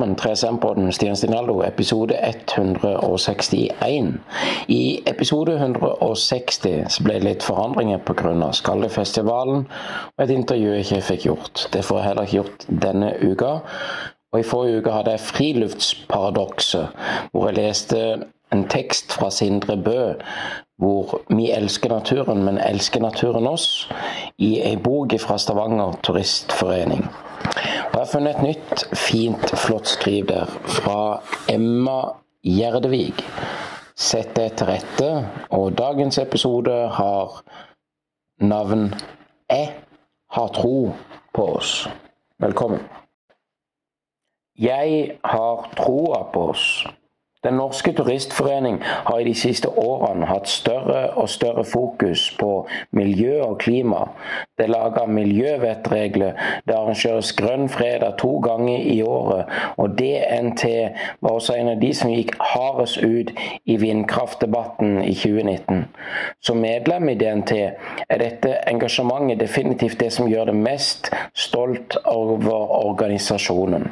Velkommen til Sempodden Stian Stinaldo, episode 161. I episode 160 ble det litt forandringer pga. Skallefestivalen og et intervju jeg ikke fikk gjort. Det får jeg heller ikke gjort denne uka. Og I forrige uke hadde jeg Friluftsparadokset, hvor jeg leste en tekst fra Sindre Bø hvor vi elsker naturen, men elsker naturen oss, i ei bok fra Stavanger Turistforening. Jeg har funnet et nytt, fint, flott skriv der fra Emma Gjerdevig. Sett deg til rette, og dagens episode har navn 'Jeg har tro på oss'. Velkommen. Jeg har troa på oss. Den norske turistforening har i de siste årene hatt større og større fokus på miljø og klima. Det er laget miljøvettregler, det arrangeres Grønn fredag to ganger i året, og DNT var også en av de som gikk hardest ut i vindkraftdebatten i 2019. Som medlem i DNT er dette engasjementet definitivt det som gjør det mest stolt over organisasjonen.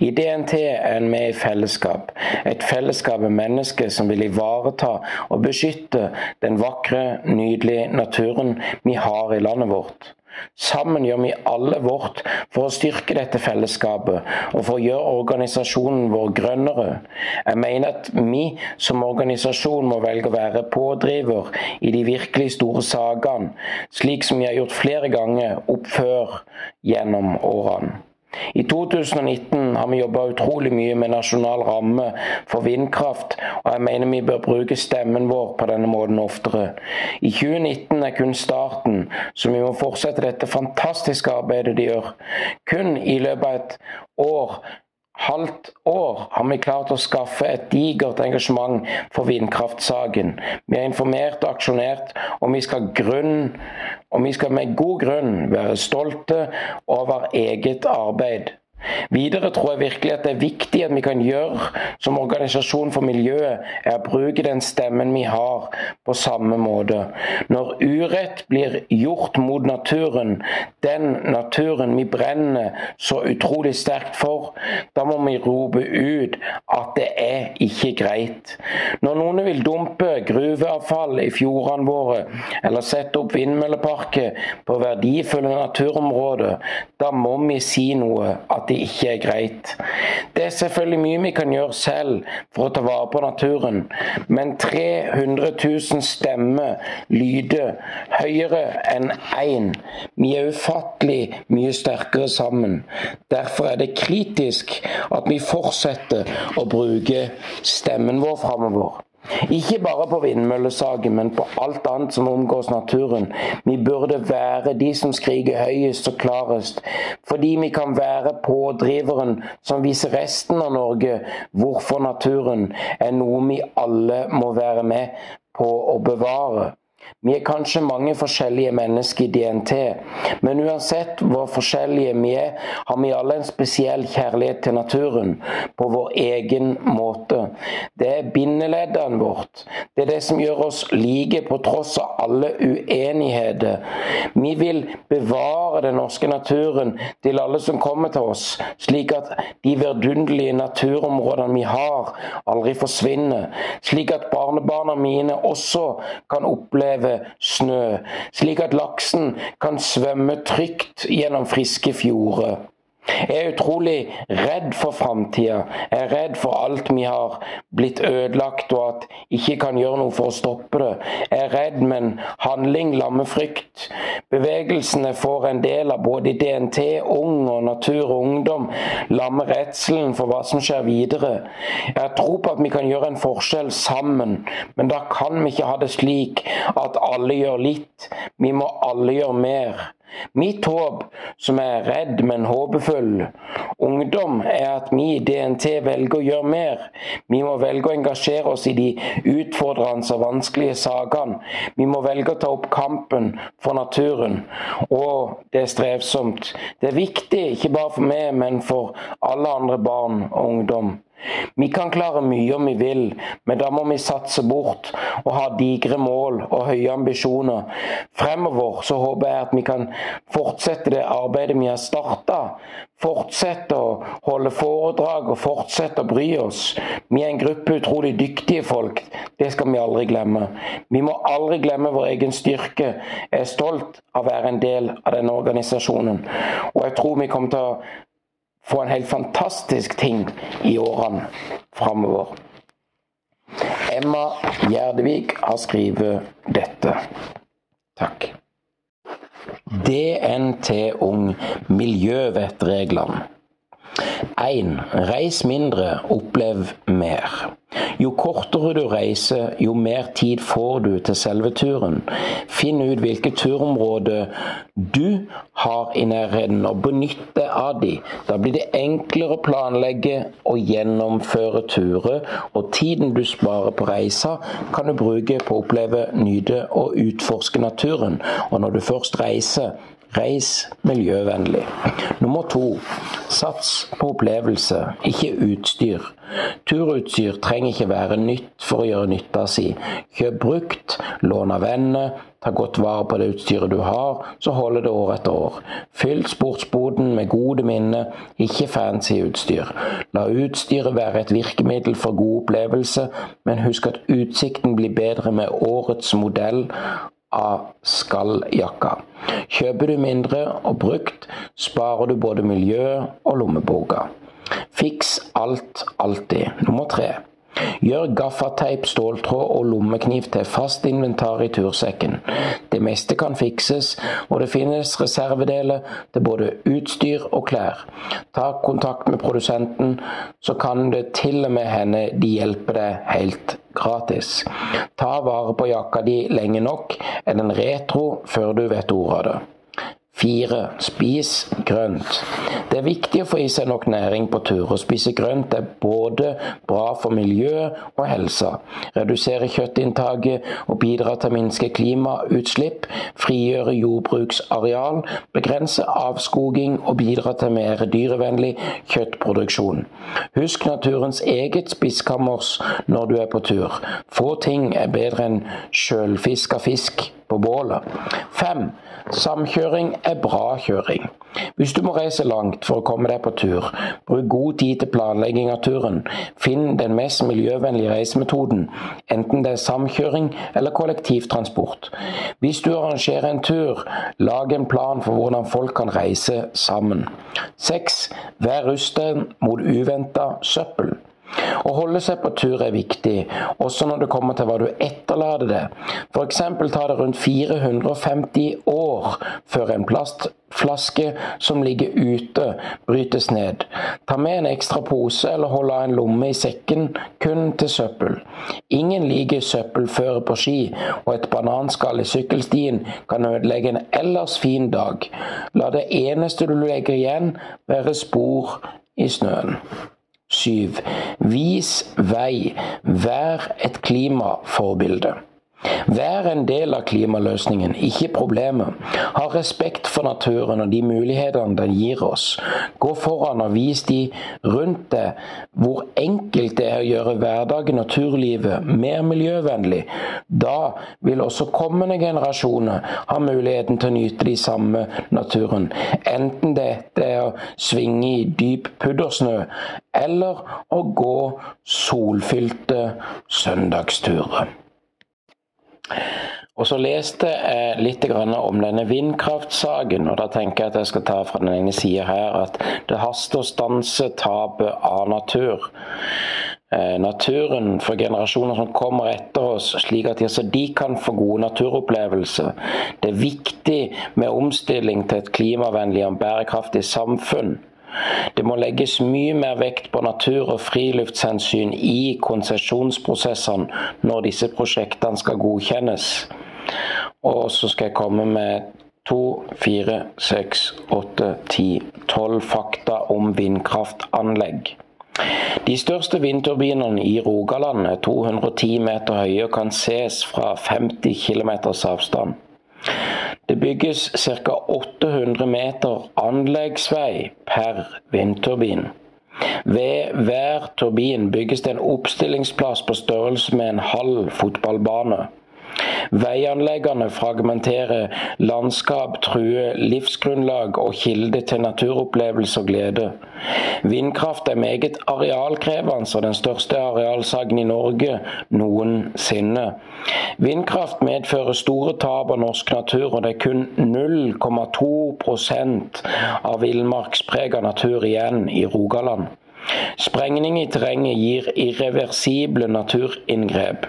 I DNT er en med i fellesskap, et fellesskap med mennesker som vil ivareta og beskytte den vakre, nydelige naturen vi har i landet vårt. Sammen gjør vi alle vårt for å styrke dette fellesskapet og for å gjøre organisasjonen vår grønnere. Jeg mener at vi som organisasjon må velge å være pådriver i de virkelig store sakene, slik som vi har gjort flere ganger opp før gjennom årene. I 2019 har vi jobba utrolig mye med nasjonal ramme for vindkraft, og jeg mener vi bør bruke stemmen vår på denne måten oftere. I 2019 er kun starten, så vi må fortsette dette fantastiske arbeidet de gjør. Kun i løpet av et år halvt år har vi klart å skaffe et digert engasjement for vindkraftsaken. Vi har informert og aksjonert, og vi skal, grunn, og vi skal med god grunn være stolte over eget arbeid. Videre tror jeg virkelig at det er viktig at vi kan gjøre som organisasjon for miljøet, er å bruke den stemmen vi har, på samme måte. Når urett blir gjort mot naturen, den naturen vi brenner så utrolig sterkt for, da må vi rope ut at det er ikke greit. Når noen vil dumpe gruveavfall i fjordene våre, eller sette opp vindmølleparker på verdifulle naturområder, da må vi si noe. at det ikke er greit. Det er selvfølgelig mye vi kan gjøre selv for å ta vare på naturen, men 300 000 stemmer lyder høyere enn én. Vi er ufattelig mye sterkere sammen. Derfor er det kritisk at vi fortsetter å bruke stemmen vår framover. Ikke bare på vindmøllesaken, men på alt annet som omgås naturen. Vi burde være de som skriker høyest og klarest, fordi vi kan være pådriveren som viser resten av Norge hvorfor naturen er noe vi alle må være med på å bevare. Vi er kanskje mange forskjellige mennesker i DNT, men uansett hvor forskjellige vi er, har vi alle en spesiell kjærlighet til naturen på vår egen måte. Det er bindeleddene vårt. Det er det som gjør oss like på tross av alle uenigheter. Vi vil bevare den norske naturen til alle som kommer til oss, slik at de verdunderlige naturområdene vi har, aldri forsvinner. Slik at barnebarna mine også kan oppleve snø, slik at laksen kan svømme trygt gjennom friske fjorder. Jeg er utrolig redd for framtida. Jeg er redd for alt vi har blitt ødelagt, og at ikke kan gjøre noe for å stoppe det. Jeg er redd, men handling lammer frykt. Bevegelsene får en del av både DNT, Ung og Natur og Ungdom lammer redselen for hva som skjer videre. Jeg har tro på at vi kan gjøre en forskjell sammen, men da kan vi ikke ha det slik at alle gjør litt. Vi må alle gjøre mer. Mitt håp, som er redd, men håpefull, ungdom, er at vi i DNT velger å gjøre mer. Vi må velge å engasjere oss i de utfordrende og vanskelige sakene. Vi må velge å ta opp kampen for naturen. Og det er strevsomt. Det er viktig, ikke bare for meg, men for alle andre barn og ungdom. Vi kan klare mye om vi vil, men da må vi satse bort og ha digre mål og høye ambisjoner. Fremover så håper jeg at vi kan fortsette det arbeidet vi har starta. Fortsette å holde foredrag og fortsette å bry oss. Vi er en gruppe utrolig dyktige folk. Det skal vi aldri glemme. Vi må aldri glemme vår egen styrke. Jeg er stolt av å være en del av denne organisasjonen. Og jeg tror vi kommer til å få en helt fantastisk ting i årene framover. Emma Gjerdevik har skrevet dette. Takk. DNT Ung miljøvettreglene. 1. Reis mindre, opplev mer. Jo kortere du reiser, jo mer tid får du til selve turen. Finn ut hvilke turområder du har i nærheten, og benytt deg av de. Da blir det enklere å planlegge og gjennomføre turer, og tiden du sparer på reisa, kan du bruke på å oppleve, nyte og utforske naturen. Og når du først reiser, Reis miljøvennlig. Nummer to sats på opplevelse, ikke utstyr. Turutstyr trenger ikke være nytt for å gjøre nytta si. Kjøp brukt, lån av venner, ta godt vare på det utstyret du har, så holder det år etter år. Fyll sportsboden med gode minner, ikke fancy utstyr. La utstyret være et virkemiddel for god opplevelse, men husk at utsikten blir bedre med årets modell av skalljakka. Kjøper du mindre og brukt, sparer du både miljøet og lommeboka. Fiks alt alltid. Nummer tre. Gjør gaffateip, ståltråd og lommekniv til fast inventar i tursekken. Det meste kan fikses, og det finnes reservedeler til både utstyr og klær. Ta kontakt med produsenten, så kan det til og med hende de hjelper deg helt gratis. Ta vare på jakka di lenge nok, er den retro før du vet ordet av det. 4. Spis grønt. Det er viktig å få i seg nok næring på tur. Å spise grønt er både bra for miljøet og helsa. Redusere kjøttinntaket og bidra til å minske klimautslipp. Frigjøre jordbruksareal. Begrense avskoging og bidra til mer dyrevennlig kjøttproduksjon. Husk naturens eget spiskammers når du er på tur. Få ting er bedre enn sjølfiska fisk på bålet. 5. Samkjøring er bra kjøring. Hvis du må reise langt for å komme deg på tur, bruk god tid til planlegging av turen. Finn den mest miljøvennlige reisemetoden, enten det er samkjøring eller kollektivtransport. Hvis du arrangerer en tur, lag en plan for hvordan folk kan reise sammen. 6. Vær rusten mot uventa søppel. Å holde seg på tur er viktig, også når det kommer til hva du etterlater det. F.eks. tar det rundt 450 år før en plastflaske som ligger ute, brytes ned. Ta med en ekstra pose eller hold av en lomme i sekken kun til søppel. Ingen liker søppelføre på ski, og et bananskall i sykkelstien kan ødelegge en ellers fin dag. La det eneste du legger igjen, være spor i snøen. 7. Vis vei. Vær et klimaforbilde. Vær en del av klimaløsningen, ikke problemet. Ha respekt for naturen og de mulighetene den gir oss. Gå foran og vis de rundt deg hvor enkelt det er å gjøre hverdagen og turlivet mer miljøvennlig. Da vil også kommende generasjoner ha muligheten til å nyte de samme naturen. Enten dette er å svinge i dyp puddersnø, eller å gå solfylte søndagsturer. Og så leste jeg litt om denne vindkraftsaken, og da tenker jeg at jeg skal ta fra den ene sida her at det haster å stanse tapet av natur. Eh, naturen for generasjoner som kommer etter oss, slik at de kan få gode naturopplevelser. Det er viktig med omstilling til et klimavennlig og bærekraftig samfunn. Det må legges mye mer vekt på natur- og friluftshensyn i konsesjonsprosessene når disse prosjektene skal godkjennes. Og så skal jeg komme med to, fire, seks, åtte, ti, tolv fakta om vindkraftanlegg. De største vindturbinene i Rogaland er 210 meter høye kan ses fra 50 km avstand. Det bygges ca. 800 meter anleggsvei per vindturbin. Ved hver turbin bygges det en oppstillingsplass på størrelse med en halv fotballbane. Veianleggene fragmenterer landskap, truer livsgrunnlag og kilde til naturopplevelse og glede. Vindkraft er meget arealkrevende og den største arealsaken i Norge noensinne. Vindkraft medfører store tap av norsk natur, og det er kun 0,2% av villmarksprega natur igjen i Rogaland. Sprengning i terrenget gir irreversible naturinngrep.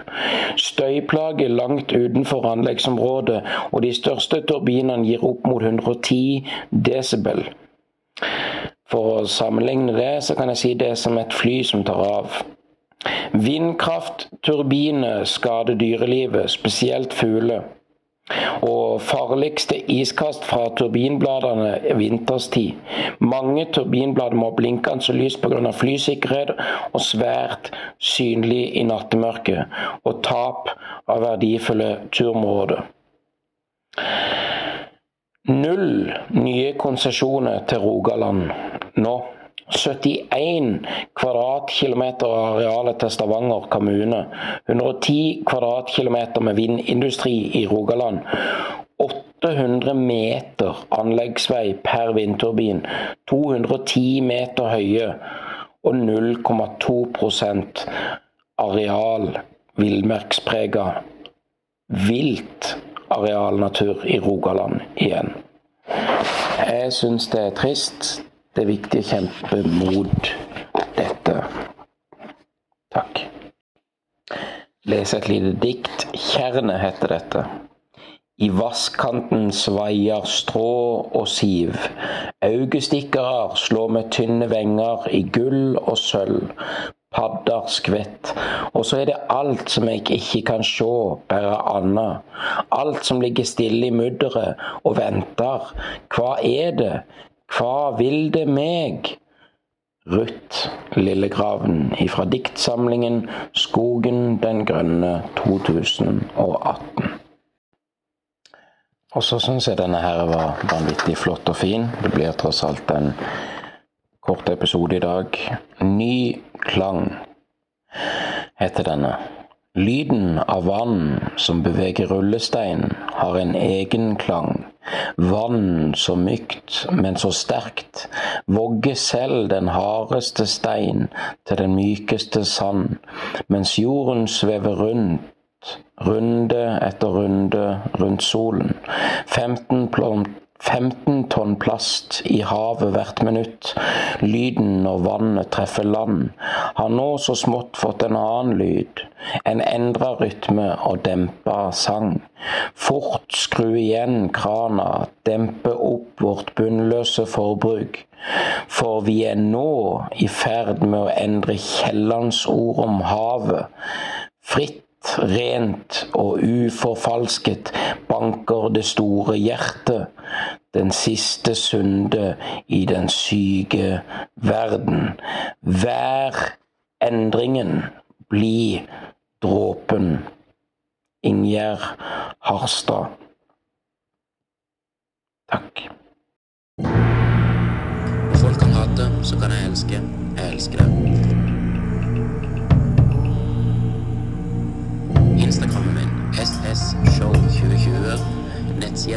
Støyplager langt utenfor anleggsområdet, og de største turbinene gir opp mot 110 desibel. For å sammenligne det, så kan jeg si det er som et fly som tar av. Vindkraftturbiner skader dyrelivet, spesielt fugler. Og farligste iskast fra turbinbladene er vinterstid. Mange turbinblader må blinkende lys pga. flysikkerhet og svært synlig i nattemørket, og tap av verdifulle turområder. Null nye konsesjoner til Rogaland nå. 71 kvadratkilometer av arealet til Stavanger kommune. 110 kvadratkilometer med vindindustri i Rogaland. 800 meter anleggsvei per vindturbin. 210 meter høye og 0,2% areal villmarksprega vilt arealnatur i Rogaland igjen. Jeg syns det er trist. Det er viktig å kjempe mot dette. Takk. Lese et lite dikt. 'Tjernet' heter dette. I vasskanten svaier strå og siv. Augestikkere slår med tynne venger i gull og sølv. Padder skvett. Og så er det alt som jeg ikke kan sjå, bare anna. Alt som ligger stille i mudderet og venter. Hva er det? Hva vil det meg? Ruth Lillegraven ifra diktsamlingen 'Skogen den grønne' 2018. Og så syns jeg denne her var vanvittig flott og fin. Det blir tross alt en kort episode i dag. Ny klang heter denne. Lyden av vann som beveger rullestein, har en egen klang. Vann så mykt, men så sterkt, vogger selv den hardeste stein til den mykeste sand, mens jorden svever rundt runde etter runde rundt solen. 15 15 tonn plast i havet hvert minutt. Lyden når vannet treffer land, har nå så smått fått en annen lyd. En endra rytme og dempa sang. Fort skru igjen krana, dempe opp vårt bunnløse forbruk. For vi er nå i ferd med å endre Kiellands ord om havet. Fritt rent og uforfalsket banker det store hjertet, den siste sunde i den syke verden. Vær endringen, bli dråpen. Ingjerd Harstad. Takk. Folk kan hate, så kan jeg elske. Jeg elsker det.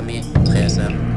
Miami 13h.